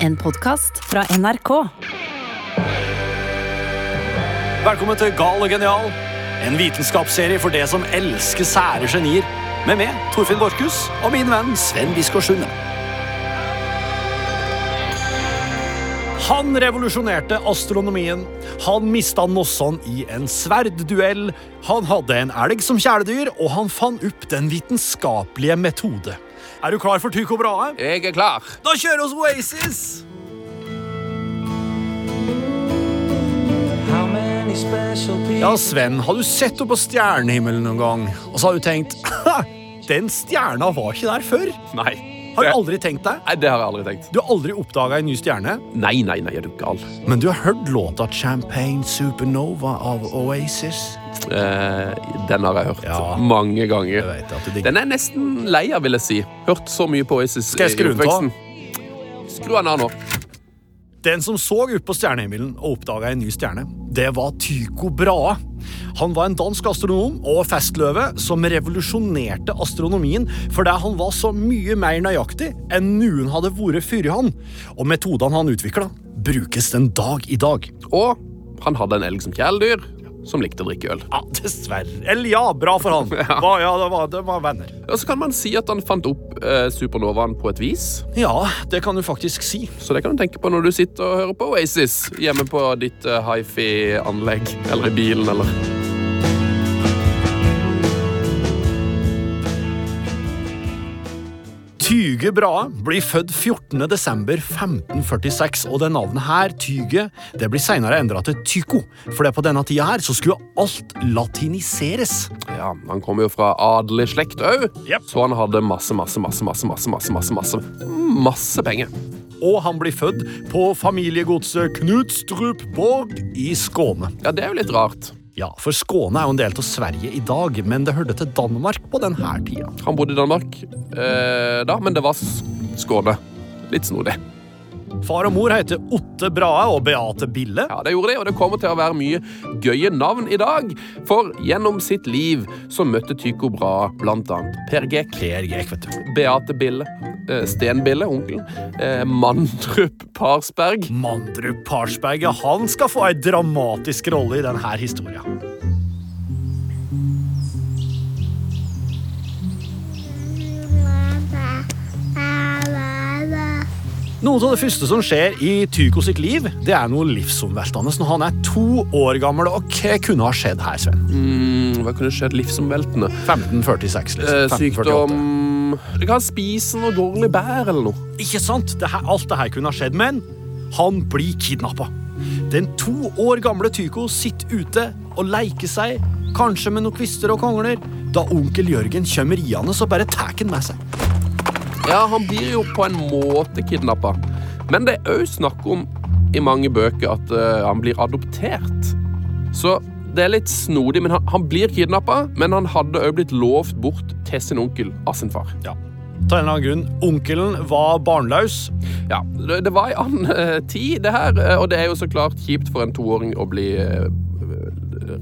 En podkast fra NRK. Velkommen til Gal og genial, en vitenskapsserie for det som elsker sære genier. Med meg, Torfinn Borchhus, og min venn Sven Biskår. Han revolusjonerte astronomien. Han mista Nosson i en sverdduell. Han hadde en elg som kjæledyr, og han fant opp den vitenskapelige metode. Er du klar for Tycho Brahe? Jeg er klar. Da kjører oss Oasis! Ja, Sven, har du sett opp på stjernehimmelen noen gang? Og så har du tenkt Den stjerna var ikke der før. Nei. Har du aldri tenkt deg? Nei, det har jeg aldri tenkt. Du har aldri oppdaga en ny stjerne, Nei, nei, nei, er du gal? men du har hørt låta 'Champagne Supernova' av Oasis? Eh, den har jeg hørt Ja. mange ganger. Jeg vet at du Den er nesten lei av, vil jeg si. Hørt så mye på Oasis Skal jeg skru den på? Skru den av nå. Den som så ut på stjernehimmelen og oppdaga en ny stjerne, det var Tycho Brahe. Han var en dansk astronom og festløve som revolusjonerte astronomien fordi han var så mye mer nøyaktig enn noen hadde vært før han. Og metodene han utvikla, brukes den dag i dag. Og han hadde en elg som kjæledyr, som likte å drikke øl. Ja, dessverre. Eller ja, bra for han. Hva, ja, det var, det var venner. Og så kan man si at han fant opp eh, supernovaen på et vis. Ja, det kan du faktisk si. Så det kan du tenke på når du sitter og hører på Oasis hjemme på ditt eh, hifi-anlegg, eller i bilen, eller Tyge Brahe blir født 14. desember 1546, og det navnet her, Tyge, det blir senere endra til Tycho, for det på denne tida her så skulle alt latiniseres. Ja, han kom jo fra adelig slekt òg, yep. så han hadde masse, masse, masse, masse, masse, masse, masse, masse, masse penger. Og han blir født på familiegodset Knutstrup Borg i Skåne. Ja, det er jo litt rart. Ja, for Skåne er jo en del av Sverige i dag, men det hørte til Danmark på denne tida. Han bodde i Danmark eh, da, men det var Skåne. Litt snodig. Far og mor heter Otte Brahe og Beate Bille. Ja, det gjorde de, og det kommer til å være mye gøye navn i dag. For gjennom sitt liv så møtte Tycho Brahe annet Per Gek, Per Gek, vet du. Beate Bille, Stenbille, Sten Bille, onkelen, eh, Mandrup Parsberg. Mandrup Parsberg, ja, han skal få ei dramatisk rolle i denne historia. Noe av det første som skjer i Tycho sitt liv, det er noe livsomveltende når han er to år gammel. Og hva kunne ha skjedd her, Sven? Mm, hva kunne skjedd livsomveltende? 1546, liksom. Eh, 1548. sykdom Det kan spise noe dårlig bær eller noe. Ikke sant? Dette, alt det her kunne ha skjedd, men han blir kidnappa. Den to år gamle Tycho sitter ute og leker seg, kanskje med noen kvister og kongler, da onkel Jørgen kommer riende og bare tar han med seg. Ja, han blir jo på en måte kidnappa. Men det er òg snakk om i mange bøker at uh, han blir adoptert. Så det er litt snodig, men han, han blir kidnappa, men han hadde òg blitt lovt bort til sin onkel av sin far. Ja. Til en eller annen grunn. Onkelen var barnløs. Ja, det, det var i annen uh, tid, det her, eh, og det er jo så klart kjipt for en toåring å bli eh,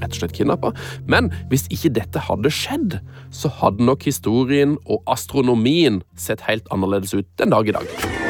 rett og slett kidnappa. Men hvis ikke dette hadde skjedd, så hadde nok historien og astronomien sett helt annerledes ut den dag i dag.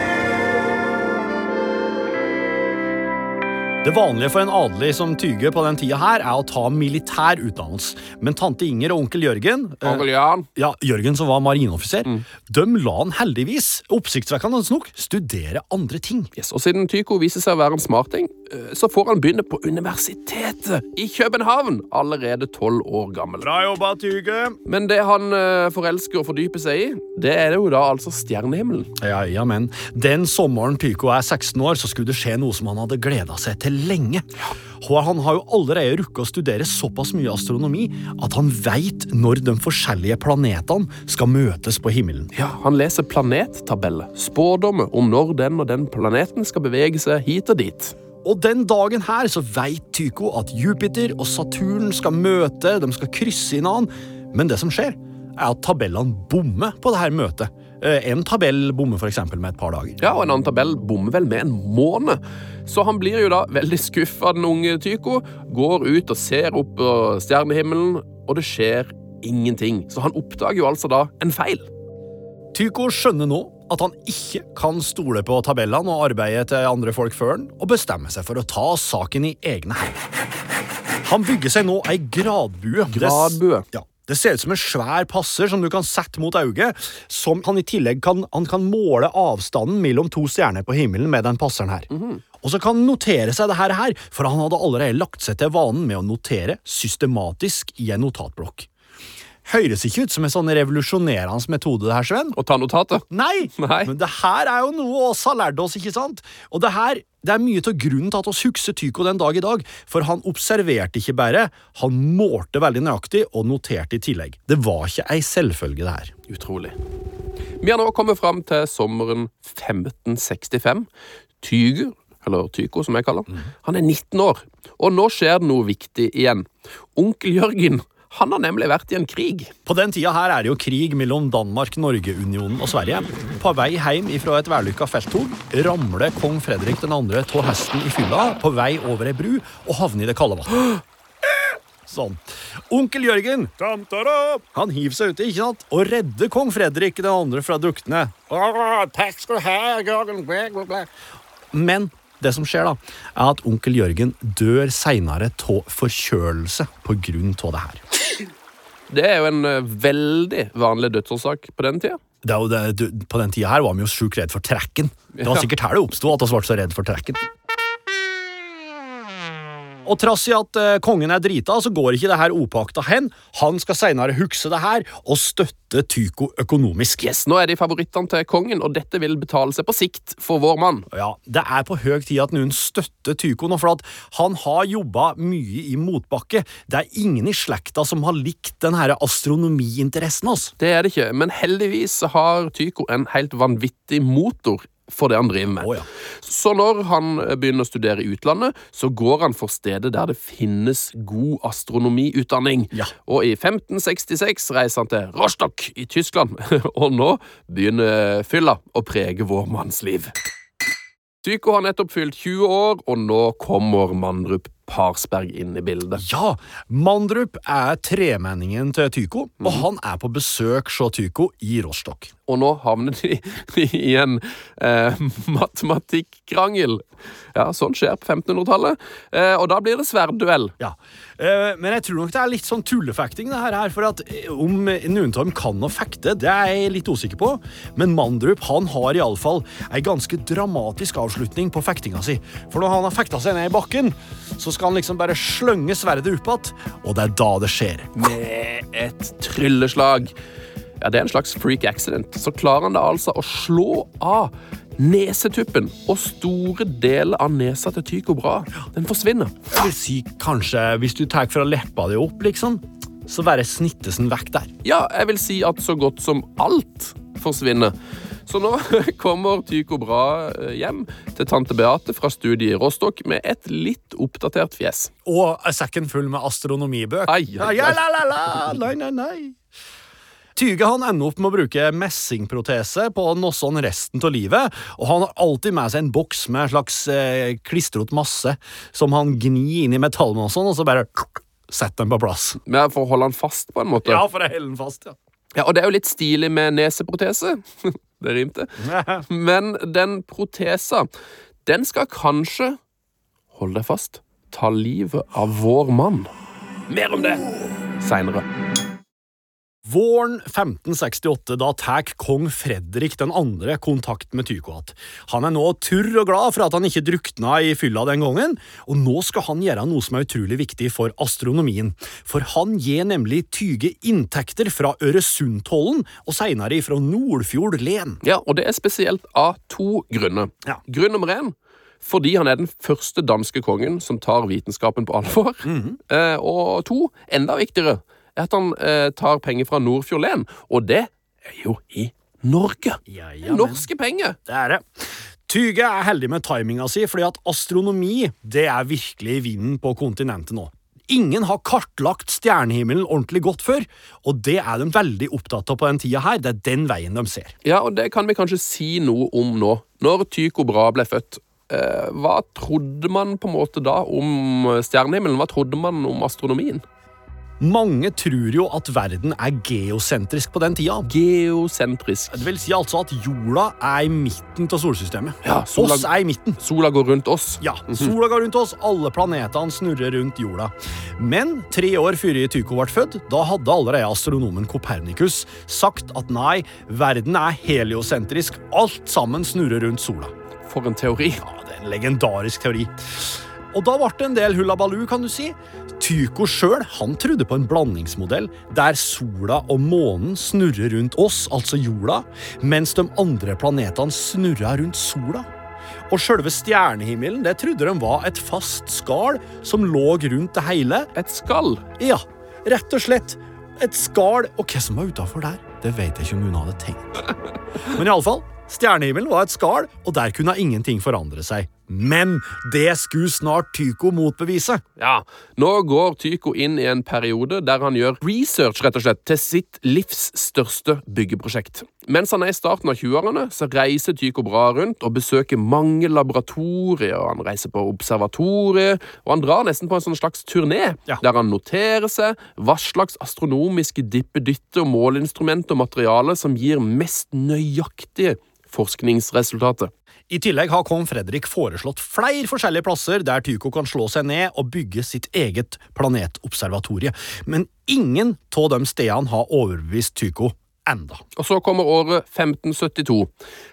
Det vanlige for en adelig som Tyge på den tida her, er å ta militær utdannelse. Men tante Inger og onkel Jørgen eh, Onkel Jan. ja, Jørgen som var marineoffiser, de la han heldigvis, oppsiktsvekkende nok, studere andre ting. Yes, og siden Tycho viser seg å være en smarting, eh, så får han begynne på universitetet i København allerede tolv år gammel. Bra jobba, Tyge. Men det han eh, forelsker å fordype seg i, det er jo da altså stjernehimmelen. Ja, ja, men den sommeren Tycho er 16 år, så skulle det skje noe som han hadde gleda seg til lenge. Og han har jo allerede rukket å studere såpass mye astronomi at han veit når de forskjellige planetene skal møtes på himmelen. Ja, Han leser planettabeller, spådommer om når den og den planeten skal bevege seg hit og dit. Og den dagen her så veit Tycho at Jupiter og Saturn skal møte, de skal krysse hverandre. Men det som skjer, er at tabellene bommer på dette møtet. Eh, En tabell bommer f.eks. med et par dager. Ja, og en annen tabell bommer vel med en måned. Så han blir jo da veldig skuffa, den unge Tycho. Går ut og ser opp på stjernehimmelen, og det skjer ingenting. Så han oppdager jo altså da en feil. Tycho skjønner nå at han ikke kan stole på tabellene og arbeidet til andre folk før han, og bestemmer seg for å ta saken i egne hender. Han bygger seg nå ei gradbue. Gradbue. Ja. Det ser ut som en svær passer som du kan sette mot øyet, som han i tillegg kan, han kan måle avstanden mellom to stjerner på himmelen med den passeren her. Og så kan han notere seg det her, for han hadde allerede lagt seg til vanen med å notere systematisk i en notatblokk. Høres ikke ut som en sånn revolusjonerende metode, det her, Sven. Å ta notatet. Nei, Nei. men det her er jo noe oss har lært oss, ikke sant? Og det her, det er mye til grunnen til at oss husker Tycho den dag i dag, for han observerte ikke bare, han målte veldig nøyaktig og noterte i tillegg. Det var ikke ei selvfølge, det her. Utrolig. Vi har nå kommet fram til sommeren 1565. Tyger, eller Tycho som jeg kaller han, han er 19 år, og nå skjer det noe viktig igjen. Onkel Jørgen han har nemlig vært i en krig. På den tida her er det jo krig mellom Danmark, Norge-unionen og Sverige. På vei hjem ifra et vellykka felttog ramler kong Fredrik 2. av hesten i fylla på vei over ei bru og havner i det kalde vannet. Sånn. Onkel Jørgen han hiver seg uti ikke sant? og redder kong Fredrik 2. fra drukne. Takk skal du ha, Jørgen. Men det som skjer, da, er at onkel Jørgen dør seinere av forkjølelse av det her. Det er jo en eh, veldig vanlig dødsårsak på den tida. Det på den tida her var vi jo sjukt redd for trekken. Det var sikkert her det oppsto at vi ble så redd for trekken. Og trass i at uh, kongen er drita, så går ikke det her opakta hen. Han skal seinere huske det her og støtte Tycho økonomisk. Yes, Nå er de favorittene til kongen, og dette vil betale seg på sikt for vår mann. Ja, Det er på høy tid at noen støtter Tycho nå, for at han har jobba mye i motbakke. Det er ingen i slekta som har likt den her astronomiinteressen hans. Det er det ikke, men heldigvis har Tycho en helt vanvittig motor for det han driver med. Oh, ja. Så når han begynner å studere i utlandet, så går han for stedet der det finnes god astronomiutdanning. Ja. Og i 1566 reiser han til Rostock i Tyskland, og nå begynner fylla å prege vår manns liv. Tycho har nettopp fylt 20 år, og nå kommer Mandrup Parsberg inn i bildet. Ja, Mandrup er tremenningen til Tycho, og han er på besøk hos Tycho i Rostock. Og nå havner de i en eh, matematikkkrangel. Ja, sånn skjer på 1500-tallet. Eh, og da blir det sverdduell. Ja, eh, Men jeg tror nok det er litt sånn tullefekting, det her, for at eh, om Nuntorm kan å fekte, det er jeg litt usikker på. Men Mandrup han har iallfall ei ganske dramatisk avslutning på fektinga si. For når han har fekta seg ned i bakken, så skal han liksom bare slønge sverdet opp igjen, og det er da det skjer. Med et trylleslag. Ja, Det er en slags freak accident. Så klarer han da altså å slå av nesetuppen, og store deler av nesa til Tycho Brahe den forsvinner. Jeg vil si kanskje, hvis du tar fra leppa di opp, liksom, så bare snittes den vekk der. Ja, jeg vil si at så godt som alt forsvinner. Så nå kommer Tycho Brahe hjem til tante Beate fra studiet i Rostock med et litt oppdatert fjes. Og sekken full med astronomibøk. Ai, ai, ai. Ja, la, la, la. Nei, nei, nei. Tyge han ender opp med å bruke messingprotese på noe sånn resten av livet, og han har alltid med seg en boks med en slags eh, klistrot masse som han gnir inn i metallet og sånn, og så bare setter den på plass. Men For å holde han fast, på en måte. Ja, for å holde den fast, ja. Ja, Og det er jo litt stilig med neseprotese. det rimte. Men den protesa, den skal kanskje, hold deg fast, ta livet av vår mann. Mer om det seinere. Våren 1568 da tar kong Fredrik 2. kontakt med Tycho igjen. Han er nå turr og glad for at han ikke drukna i fylla den gangen, og nå skal han gjøre noe som er utrolig viktig for astronomien. For han gir nemlig Tyge inntekter fra Øresundtollen og seinere fra Nordfjord len. Ja, og det er spesielt av to grunner. Ja. Grunn nummer én fordi han er den første danske kongen som tar vitenskapen på alvor. eh, og to, enda viktigere, er at han eh, tar penger fra Nordfjord len, og det er jo i Norge. Ja, ja, Norske penger. Det er det. Tyge er heldig med timinga si, fordi at astronomi det er virkelig i vinden på kontinentet nå. Ingen har kartlagt stjernehimmelen ordentlig godt før, og det er de veldig opptatt av på den tida her. Det er den veien de ser. Ja, og det kan vi kanskje si noe om nå. Når Tycho Brahe ble født, eh, hva trodde man på en måte da om stjernehimmelen? Hva trodde man om astronomien? Mange tror jo at verden er geosentrisk på den tida. Geosentrisk. Det vil si altså at jorda er i midten av solsystemet. Ja, sola- Oss er i midten. Sola går rundt oss. Ja, Sola går rundt oss, alle planetene snurrer rundt jorda. Men tre år før Tycho ble født, da hadde allerede astronomen Kopernikus sagt at nei, verden er heliosentrisk, alt sammen snurrer rundt sola. For en teori. Ja, det er en legendarisk teori. Og da ble det en del hullabaloo, kan du si. Tycho sjøl trodde på en blandingsmodell der sola og månen snurrer rundt oss, altså jorda, mens de andre planetene snurra rundt sola. Og sjølve stjernehimmelen det trodde de var et fast skall som lå rundt det hele. Et skall. Ja, rett og slett. Et skall. Og hva som var utafor der, det vet jeg ikke om noen hadde tenkt. Men iallfall, stjernehimmelen var et skall, og der kunne ingenting forandre seg. Men det skulle snart Tycho motbevise. Ja, Nå går Tycho inn i en periode der han gjør research rett og slett, til sitt livs største byggeprosjekt. Mens han er i starten av 20-årene, så reiser Tycho bra rundt og besøker mange laboratorier. og Han reiser på observatorier, og han drar nesten på en sånn slags turné, Ja. der han noterer seg hva slags astronomiske dippeditter, måleinstrumenter og materiale som gir mest nøyaktige forskningsresultater. I tillegg har kong Fredrik foreslått flere forskjellige plasser der Tycho kan slå seg ned og bygge sitt eget planetobservatorie. Men ingen av de stedene har overbevist Tycho enda. Og så kommer året 1572.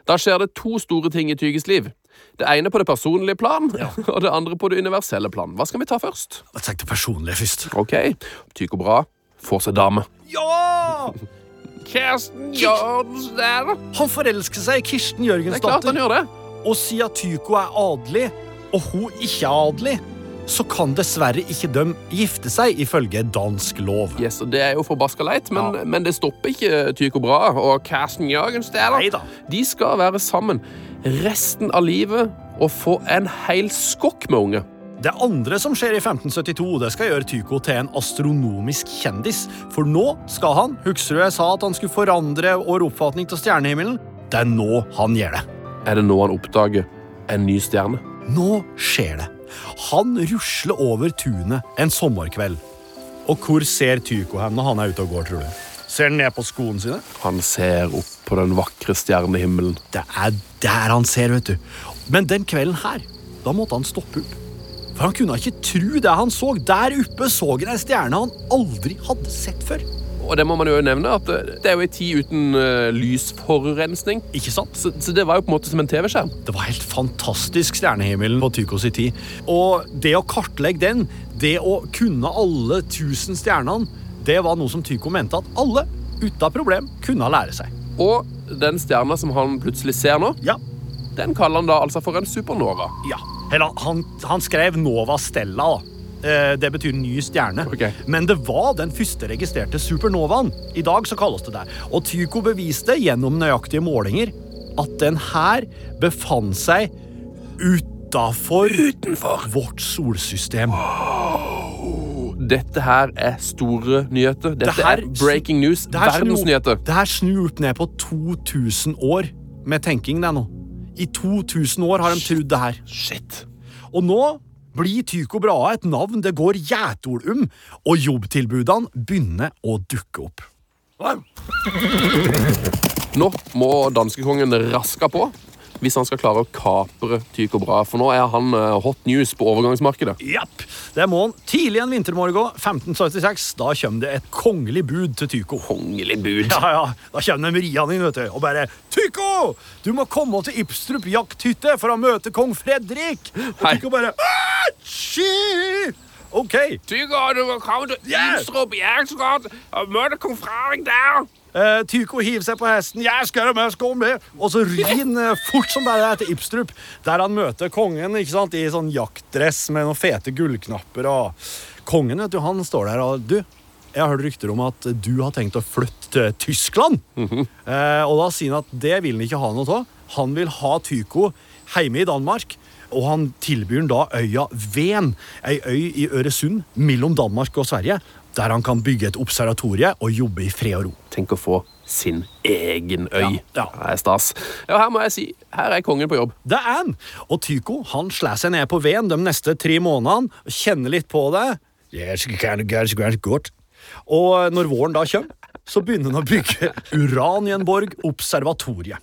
Da skjer det to store ting i Tyges liv. Det ene på det personlige plan, og det andre på det universelle plan. Hva skal vi ta først? Jeg tenkte personlig først. Ok, Tycho Bra får seg dame. Ja! Kirsten Jørgensen! Han forelsker seg i Kirsten Det er klart han gjør det. Og siden Tycho er adelig, og hun ikke er adelig, så kan dessverre ikke de gifte seg, ifølge dansk lov. Yes, og Det er jo forbaska leit, men, Ja. men det stopper ikke Tycho Bra og Kirsten Jørgens. Neida. De skal være sammen resten av livet og få en hel skokk med unge. Det andre som skjer i 1572, det skal gjøre Tycho til en astronomisk kjendis. For nå skal han, husker du jeg sa at han skulle forandre vår oppfatning av stjernehimmelen? Det er nå han gjør det. Er det nå han oppdager en ny stjerne? Nå skjer det. Han rusler over tunet en sommerkveld. Og hvor ser Tycho hen når han er ute og går, tror du? Ser han ned på skoene sine? Han ser opp på den vakre stjernehimmelen. Det er der han ser, vet du. Men den kvelden her, da måtte han stoppe opp. For han kunne ikke tro det han så. Der oppe så han ei stjerne han aldri hadde sett før. Og det må man jo nevne, at eh, det er jo ei tid uten uh, lysforurensning. Ikke sant? Så, så det var jo på en måte som en TV-skjerm. Det var helt fantastisk stjernehimmelen på Tycho sin tid. Og det å kartlegge den, det å kunne alle tusen stjernene, det var noe som Tycho mente at alle, uten problem, kunne lære seg. Og den stjerna som han plutselig ser nå, Ja, den kaller han da altså for en supernova. ja. Eller han, han skrev Nova Stella, da. Eh, Det betyr ny stjerne. Okay. Men det var den første registrerte supernovaen. I dag så kalles det det. Og Tycho beviste gjennom nøyaktige målinger at den her befant seg utafor vårt solsystem. Dette her er store nyheter. Dette Det her- er breaking news. Det Verdensnyheter. Det her snur opp ned på 2000 år med tenking, det nå. I 2000 år har de trodd det her. Shit. Og nå blir Tycho Brahe et navn det går gjetord om, og jobbtilbudene begynner å dukke opp. Nå må danskekongen raske på hvis han skal klare å kapre Tycho Brahe. For nå er han eh, hot news på overgangsmarkedet. Japp, det må han. Tidlig en vintermorgen 1576, da kommer det et kongelig bud til Tycho. Kongelig bud. Ja, ja, Da kommer de riende inn, vet du, og bare 'Tycho! Du må komme til Ibstrup jakthytte for å møte kong Fredrik!' Og Hei. Tycho bare «Atsji!» OK. Tycho, du må komme til Ibstrup jakthytte og møte kong Fredrik der. Eh, Tycho hiver seg på hesten. 'Jeg skal med, skal med!' Og så rir han eh, fort som bare det til Ibstrup, der han møter kongen ikke sant, i sånn jaktdress med noen fete gullknapper. og Kongen vet du, han står der og Du, jeg har hørt rykter om at du har tenkt å flytte til Tyskland. eh, og da sier han at det vil han ikke ha noe av. Han vil ha Tycho hjemme i Danmark. Og han tilbyr han da øya Ven, ei øy i Øresund mellom Danmark og Sverige, der han kan bygge et observatorie og jobbe i fred og ro. Tenk å få sin egen øy. Ja, ja. Det er stas. Ja, her må jeg si, her er kongen på jobb. Det er han! Og Tycho han slår seg ned på veden de neste tre månedene og kjenner litt på det. Yes, can, of guys, guys. Og når våren da kommer, så begynner han å bygge Uranienborg observatoriet.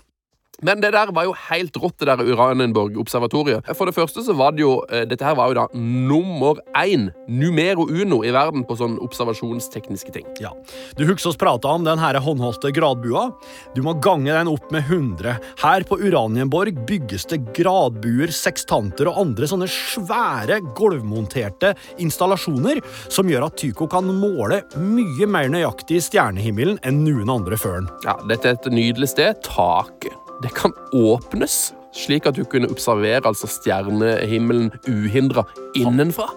Men det der var jo helt rått, det der Uranienborg-observatoriet. For det første så var det jo eh, Dette her var jo da nummer én, numero uno, i verden på sånn observasjonstekniske ting. Ja, Du husker oss prata om den her håndholdte gradbua? Du må gange den opp med 100. Her på Uranienborg bygges det gradbuer, sekstanter og andre sånne svære gulvmonterte installasjoner som gjør at Tycho kan måle mye mer nøyaktig i stjernehimmelen enn noen andre før den. Ja, Dette er et nydelig sted. Taket. Det kan åpnes, slik at du kunne observere altså stjernehimmelen uhindra innenfra.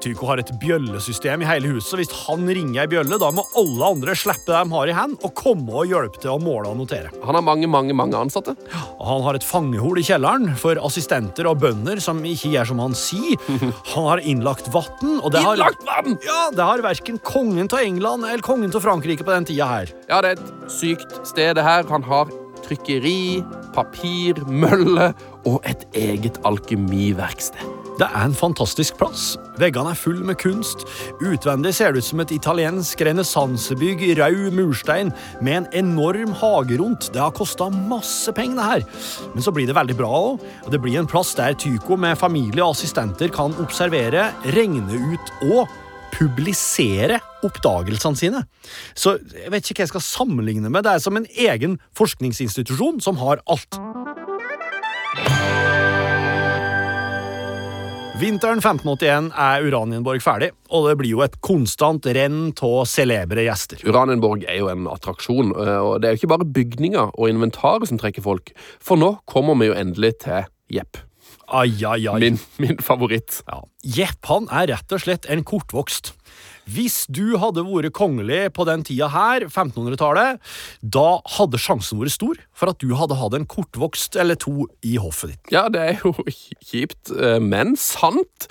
Tycho har et bjøllesystem i hele huset, hvis han ringer ei bjølle, da må alle andre slippe det de har i hand, og komme og hjelpe til å måle og notere. Han har mange, mange, mange ansatte. Og Han har et fangehol i kjelleren for assistenter og bønder som ikke gjør som han sier. Han har innlagt vann, og det har Innlagt vann! Ja, det har verken kongen av England eller kongen av Frankrike på den tida her. Ja, det er et sykt sted, det her. Han har trykkeri, papir, mølle og et eget alkemiverksted. Det er en fantastisk plass. Veggene er full med kunst. Utvendig ser det ut som et italiensk renessansebygg i rød murstein med en enorm hage rundt. Det har kosta masse penger, det her. Men så blir det veldig bra òg. Det blir en plass der Tycho med familie og assistenter kan observere, regne ut og publisere oppdagelsene sine. Så jeg vet ikke hva jeg skal sammenligne med. Det er som en egen forskningsinstitusjon som har alt. Vinteren 1581 er Uranienborg ferdig, og det blir jo et konstant renn av celebre gjester. Uranienborg er jo en attraksjon, eh, og det er jo ikke bare bygninger og inventaret som trekker folk. For nå kommer vi jo endelig til Jepp. Ai, ai, ai. Min, min favoritt. Ja. Jepp han er rett og slett en kortvokst. Hvis du hadde vært kongelig på den tida her, 1500-tallet, da hadde sjansen vært stor for at du hadde hatt en kortvokst eller to i hoffet ditt. Ja, det er jo kjipt, eh, men sant.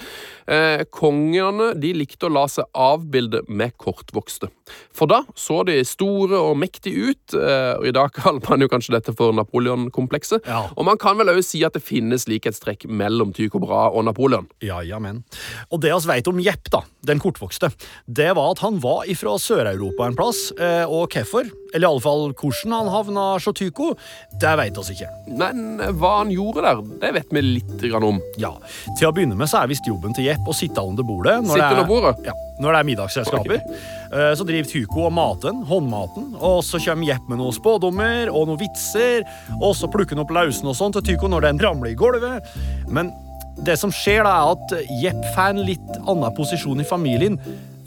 Eh, kongene de likte å la seg avbilde med kortvokste. For da så de store og mektige ut, eh, og i dag kaller man jo kanskje dette for Napoleon-komplekset. Ja. Og man kan vel også si at det finnes likhetstrekk mellom Tycho Brahe og Napoleon. Ja, ja, men. Og det vi vet om Jepp, da, den kortvokste, det var at han var ifra Sør-Europa en plass, eh, og hvorfor, eller iallfall hvordan han havna hos Tycho, det vet oss ikke. Men hva han gjorde der, det vet vi litt om. Ja, Til å begynne med så er visst jobben til Jepp å sitte under bordet. Når det er, bordet? Ja, når det er middagsselskaper. Okay. Så driver Tyko og maten, håndmaten, og så kommer Jepp med noen spådommer og noen vitser, og så plukker han opp lausen og sånn til Tyko når den ramler i gulvet. Men det som skjer, da er at Jepp får en litt annen posisjon i familien.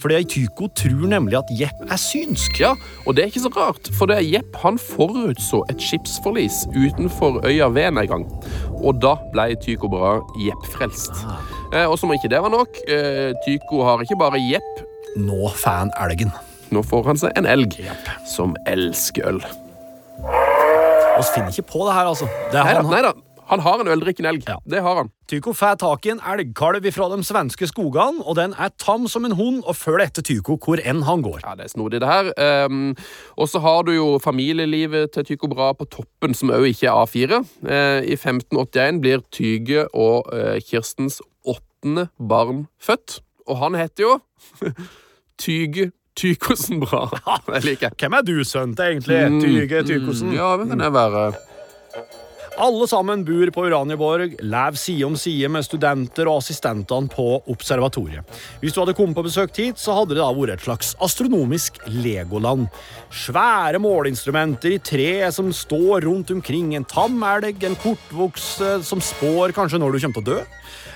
Fordi Tycho tror nemlig at Jepp er synsk. Ja, og det er ikke så rart, for det er Jepp han forutså et skipsforlis utenfor øya Ven en gang. Og da ble Tycho Brahe Jepp frelst. Eh, og som om ikke det var nok, eh, Tycho har ikke bare Jepp, Nå får han elgen. nå får han seg en elg Jepp. som elsker øl. Vi finner ikke på det her, altså. Det er Nei da, han, nei da. Han har en øldrikkende elg. Ja. Det har han. Tycho får tak i en elgkalv fra de svenske skogene, og den er tam som en hund og følger etter Tycho hvor enn han går. Ja, det er snodig, det her. Um, og så har du jo familielivet til Tycho Bra på toppen, som òg ikke er A4. Uh, I 1581 blir Tyge og uh, Kirstens åttende barn født. Og han heter jo Tyge Tykosen Bra. Det liker jeg. Hvem er du sønnen til, egentlig? Tyge Tychosen? Ja, hvem kan det være? Alle sammen bor på Uranienborg, lever side om side med studenter og assistentene på observatoriet. Hvis du hadde kommet på besøk hit, så hadde det da vært et slags astronomisk legoland. Svære måleinstrumenter i tre som står rundt omkring, en tam elg, en kortvokst som spår kanskje når du kommer til å dø.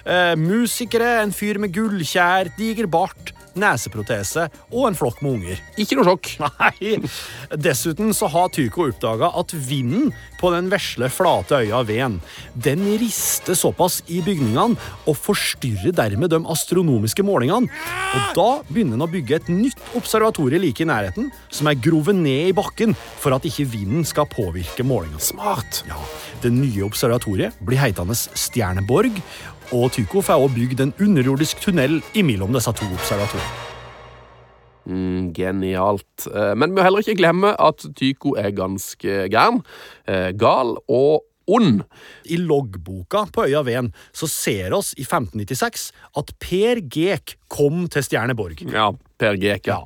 Eh, musikere, en fyr med gullkjær, diger bart, neseprotese og en flokk med unger. Ikke noe sjokk. Nei. Dessuten så har Tycho oppdaga at vinden på den vesle, flate øya Ven den rister såpass i bygningene og forstyrrer dermed de astronomiske målingene. Og Da begynner han å bygge et nytt observatorium like i nærheten, som er grovet ned i bakken for at ikke vinden skal påvirke målingene. Smart. Ja, Det nye observatoriet blir heitende Stjerneborg, og Tycho får også bygd en underjordisk tunnel imellom disse to observatoriene. Mm, genialt. Eh, Men vi må heller ikke glemme at Tycho er ganske gæren, eh, gal og ond. I loggboka på øya Ven så ser oss i 1596 at Per Gek kom til Stjerneborg. Ja, Per Gek, ja.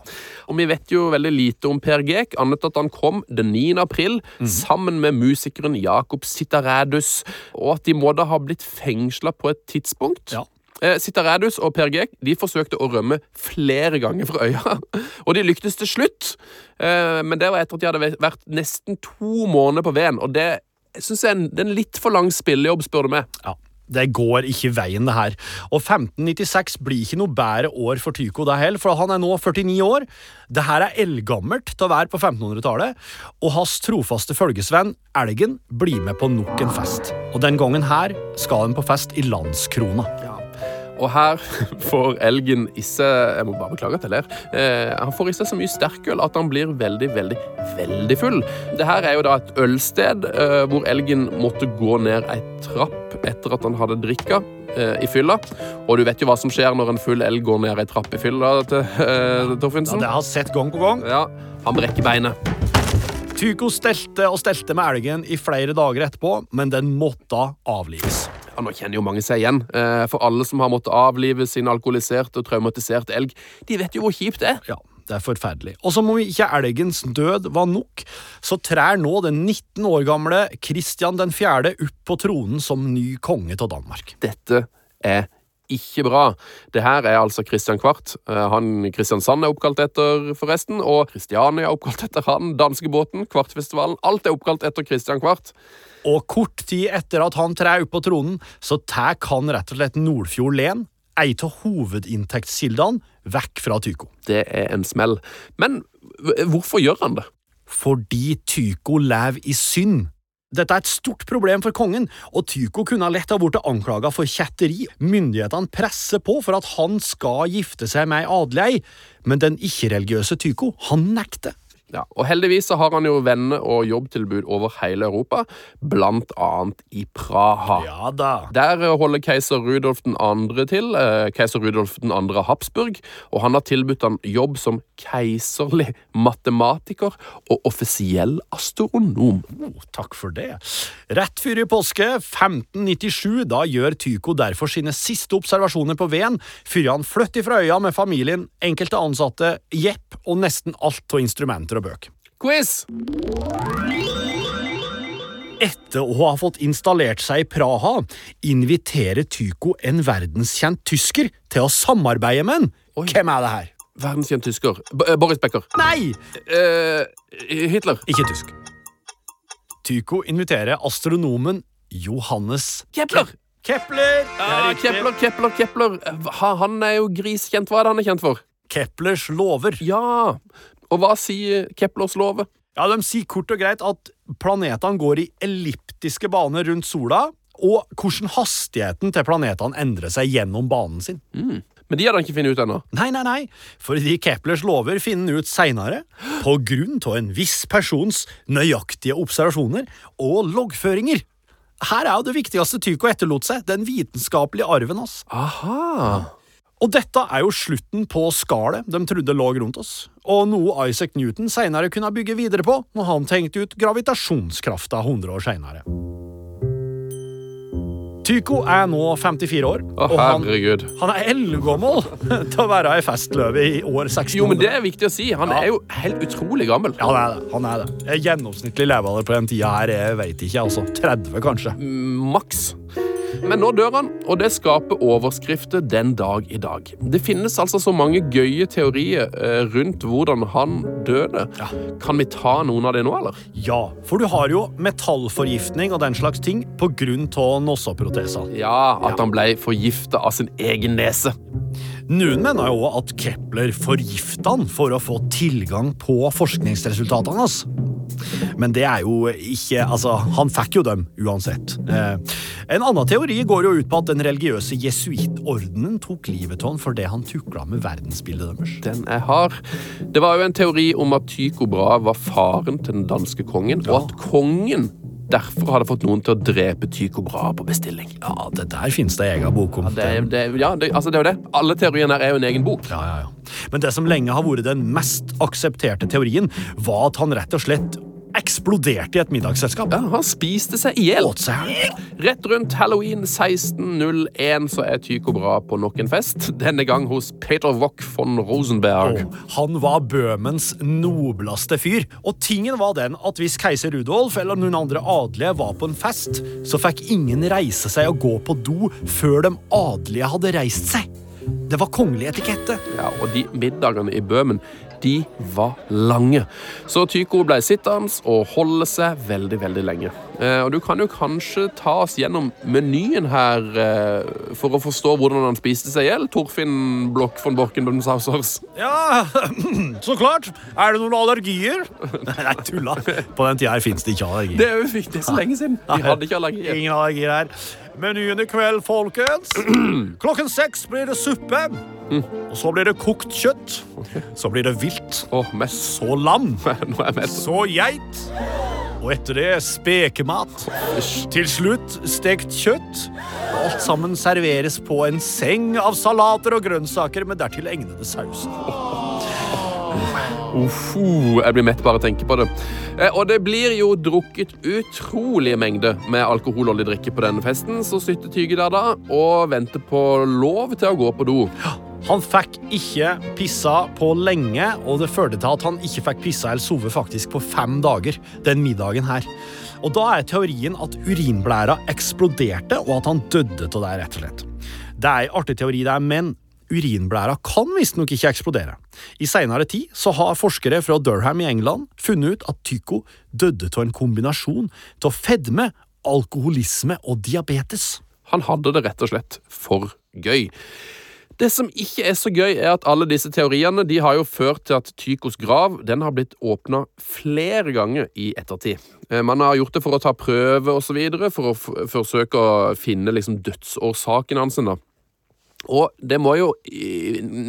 Og vi vet jo veldig lite om Per Gek, annet at han kom den 9. april sammen med musikeren Jakob Sitarædus, og at de må da ha blitt fengsla på et tidspunkt. Ja. Eh, Sitarædus og Per Gek de forsøkte å rømme flere ganger fra øya, og de lyktes til slutt. Eh, men det var etter at de hadde vært nesten to måneder på Ven, og det jeg er det er en litt for lang spillejobb, spør du meg. Ja, det går ikke veien, det her. Og 1596 blir ikke noe bedre år for Tycho, det heller, for han er nå 49 år. Det her er eldgammelt til å være på 1500-tallet, og hans trofaste følgesvenn, Elgen, blir med på nok en fest. Og den gangen her skal han på fest i Landskrona. Og her får elgen isse Jeg må bare beklage at jeg ler. Eh, han får i seg så mye sterkøl at han blir veldig, veldig, veldig full. Det her er jo da et ølsted eh, hvor elgen måtte gå ned ei trapp etter at han hadde drikka eh, i fylla. Og du vet jo hva som skjer når en full elg går ned ei trapp i fylla, til, eh, Ja, det har jeg sett gang på gang. Ja, han brekker beinet. Tycho stelte og stelte med elgen i flere dager etterpå, men den måtte avlives. Ja, nå kjenner jo mange seg igjen. Eh, For alle som har måttet avlive sin alkoholiserte og traumatiserte elg, de vet jo hvor kjipt det er. Ja, det er forferdelig. Og som om ikke elgens død var nok, så trær nå den 19 år gamle Kristian 4. opp på tronen som ny konge av Danmark. Dette er ikke bra. Det her er altså Christian Kvart. Eh, Han Kristiansand er oppkalt etter, forresten, og Kristiania er oppkalt etter han. Danskebåten, Kvartfestivalen. Alt er oppkalt etter Christian Kvart. Og kort tid etter at han trer opp på tronen, så tar han rett og slett Nordfjord len, ei av hovedinntektskildene, vekk fra Tycho. Det er en smell. Men hvorfor gjør han det? Fordi Tycho lever i synd. Dette er et stort problem for kongen, og Tycho kunne lett ha blitt anklaga for kjetteri. Myndighetene presser på for at han skal gifte seg med ei adelig ei, men den ikke-religiøse Tycho, han nekter. Ja, og Heldigvis så har han jo venner og jobbtilbud over hele Europa, blant annet i Praha. Ja da. Der eh, holder keiser Rudolf 2. til, eh, keiser Rudolf 2. Habsburg, og han har tilbudt han jobb som keiserlig matematiker og offisiell astronom. Oh, takk for det. Rett før i påske 1597 da gjør Tycho derfor sine siste observasjoner på Ven, før han flytter fra øya med familien, enkelte ansatte, jepp og nesten alt av instrumenter og bøk. Quiz! Etter å ha fått installert seg i Praha, inviterer Tycho en verdenskjent tysker til å samarbeide med en. Oi. Hvem er det her? Verdenskjent tysker. B eh, Boris Becker. Nei, Uh, Hitler. ikke tysk. Tycho inviterer astronomen Johannes Kepler. Kepler. Er Ah. Kepler, Kepler, Kepler. Ha, han er jo griskjent. Hva er det han er kjent for? Keplers lover. Ja, og hva sier Keplers love? Ja, De sier kort og greit at planetene går i elliptiske baner rundt sola, og hvordan hastigheten til planetene endrer seg gjennom banen sin. Men de hadde han ikke funnet ut ennå. Nei, nei, nei, fordi Keplers lover finner ut seinere, på grunn av en viss persons nøyaktige observasjoner og loggføringer. Her er jo det viktigste Tycho etterlot seg, den vitenskapelige arven hans. Aha. Og dette er jo slutten på skallet de trodde lå rundt oss, og noe Isaac Newton senere kunne bygge videre på når han tenkte ut gravitasjonskrafta 100 år senere. Tycho er nå 54 år, Å, og han, herregud. han er eldgammel til å være ei festløve i år 1600. Jo, men det er viktig å si. Han Ja. er jo helt utrolig gammel. Ja, han er det. han er det. Gjennomsnittlig levealder på den tida her, jeg veit ikke, altså 30 kanskje. Maks. Men nå dør han, og det skaper overskrifter den dag i dag. Det finnes altså så mange gøye teorier eh, rundt hvordan han døde. Kan vi ta noen av det nå, eller? Ja, for du har jo metallforgiftning og den slags ting av nosseproteser. Ja, at han ble forgifta av sin egen nese. Noen mener jo at Kepler forgifta han for å få tilgang på forskningsresultatene hans. Men det er jo ikke Altså, han fikk jo dem uansett. Eh, en annen teori går jo ut på at den religiøse jesuittordenen tok livet av han fordi han tukla med verdensbildet deres. Den er hard. Det var jo en teori om at Tycho Brahe var faren til den danske kongen, og at kongen derfor har det fått noen til å drepe Tycho Brahe på bestilling. Ja, det der finnes det egen bok om. Det, er- det, ja, det, altså det er jo det. Alle teoriene her er jo en egen bok. Ja, ja, ja. Men det som lenge har vært den mest aksepterte teorien, var at han rett og slett eksploderte i et middagsselskap. Ja, han spiste seg i hjel. Rett rundt halloween 1601 så er Tycho bra på nok en fest. Denne gang hos Peter Wock von Rosenberg. Oh, han var Bøhmens nobleste fyr. Og tingen var den at hvis keiser Rudolf eller noen andre adelige var på en fest, så fikk ingen reise seg og gå på do før de adelige hadde reist seg. Det var kongelig etikette. Ja, og de middagene i Bøhmen, de var lange. Så Tycho ble sittende og holde seg veldig, veldig lenge. Eh, og du kan jo kanskje ta oss gjennom menyen her eh, for å forstå hvordan han spiste seg i hjel, Torfinn Blokk von Borkenbømshausers. Ja, så klart. Er det noen allergier? Nei, tulla. På den tida her fins det ikke allergier. Det er jo viktig, så lenge siden. De hadde ikke allergi. Ingen allergier her. Menyen i kveld, folkens. Klokken seks blir det suppe. Og så blir det kokt kjøtt. Så blir det vilt. Oh. Så lam. Så geit. Og etter det spekemat. Til slutt stekt kjøtt. Alt sammen serveres på en seng av salater og grønnsaker med dertil egnede sauser. Ufu, jeg blir mett bare av å tenke på det. Eh, Og det blir jo drukket utrolige mengder med alkoholholdig drikke på denne festen, så sitter Tyge der da og venter på lov til å gå på do. Han fikk ikke pissa på lenge, og det førte til at han ikke fikk pissa eller sovet faktisk på fem dager den middagen her. Og da er teorien at urinblæra eksploderte, og at han døde av det, rett og slett. Det er en artig teori, det, men urinblæra kan visstnok ikke eksplodere. I seinere tid så har forskere fra Durham i England funnet ut at Tycho døde av en kombinasjon av fedme, alkoholisme og diabetes. Han hadde det rett og slett for gøy. Det som ikke er så gøy, er at alle disse teoriene de har jo ført til at Tykos grav den har blitt åpna flere ganger i ettertid. Eh, Man har gjort det for å ta prøver videre, for å forsøke å finne liksom dødsårsaken hans. da. Og det må jo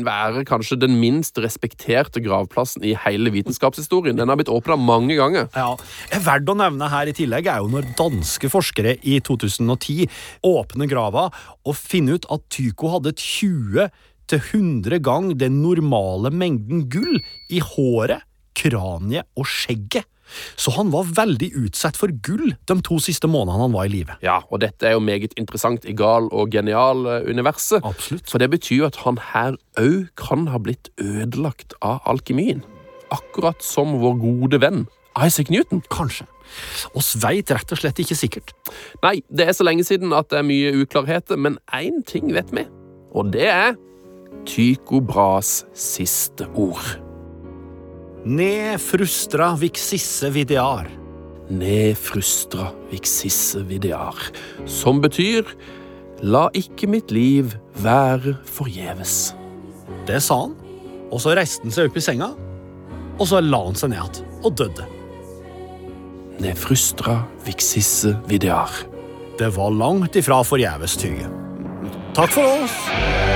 være kanskje den minst respekterte gravplassen i hele vitenskapshistorien. Den har blitt åpna mange ganger. Ja, er Verdt å nevne her i tillegg er jo når danske forskere i 2010 åpner grava og finner ut at Tycho hadde 20 100 gang den normale mengden gull i håret, kraniet og skjegget. Så han var veldig utsatt for gull de to siste månedene han var i live. Ja, og dette er jo meget interessant i gal- og genial-universet. Absolutt. For det betyr jo at han her òg kan ha blitt ødelagt av alkymien. Akkurat som vår gode venn Isaac Newton. Kanskje. Oss veit rett og slett ikke sikkert. Nei, det er så lenge siden at det er mye uklarheter, men én ting vet vi, og det er Tycho Bras siste ord. Ne frustra vixisse videar. Ne frustra vixisse videar, som betyr La ikke mitt liv være forgjeves. Det sa han, og så reiste han seg opp i senga, og så la han seg ned igjen og døde. Ne frustra vixisse videar. Det var langt ifra forgjeves, Tyge. Takk for oss.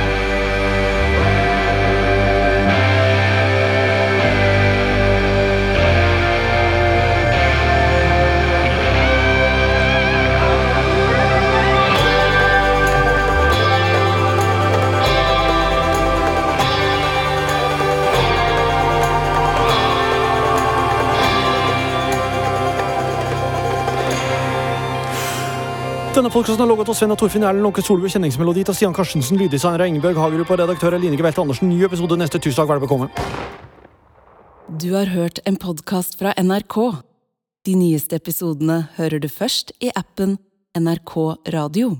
Denne podkasten er logget av Sven og Torfinn Erlend Lånke Solbu, kjenningsmelodi til Stian Karstensen, lyddesigner Ingebjørg Hagerup og redaktør Eline Gevelte Andersen. Ny episode neste tirsdag. Vær bekomme. Du har hørt en podkast fra NRK. De nyeste episodene hører du først i appen NRK Radio.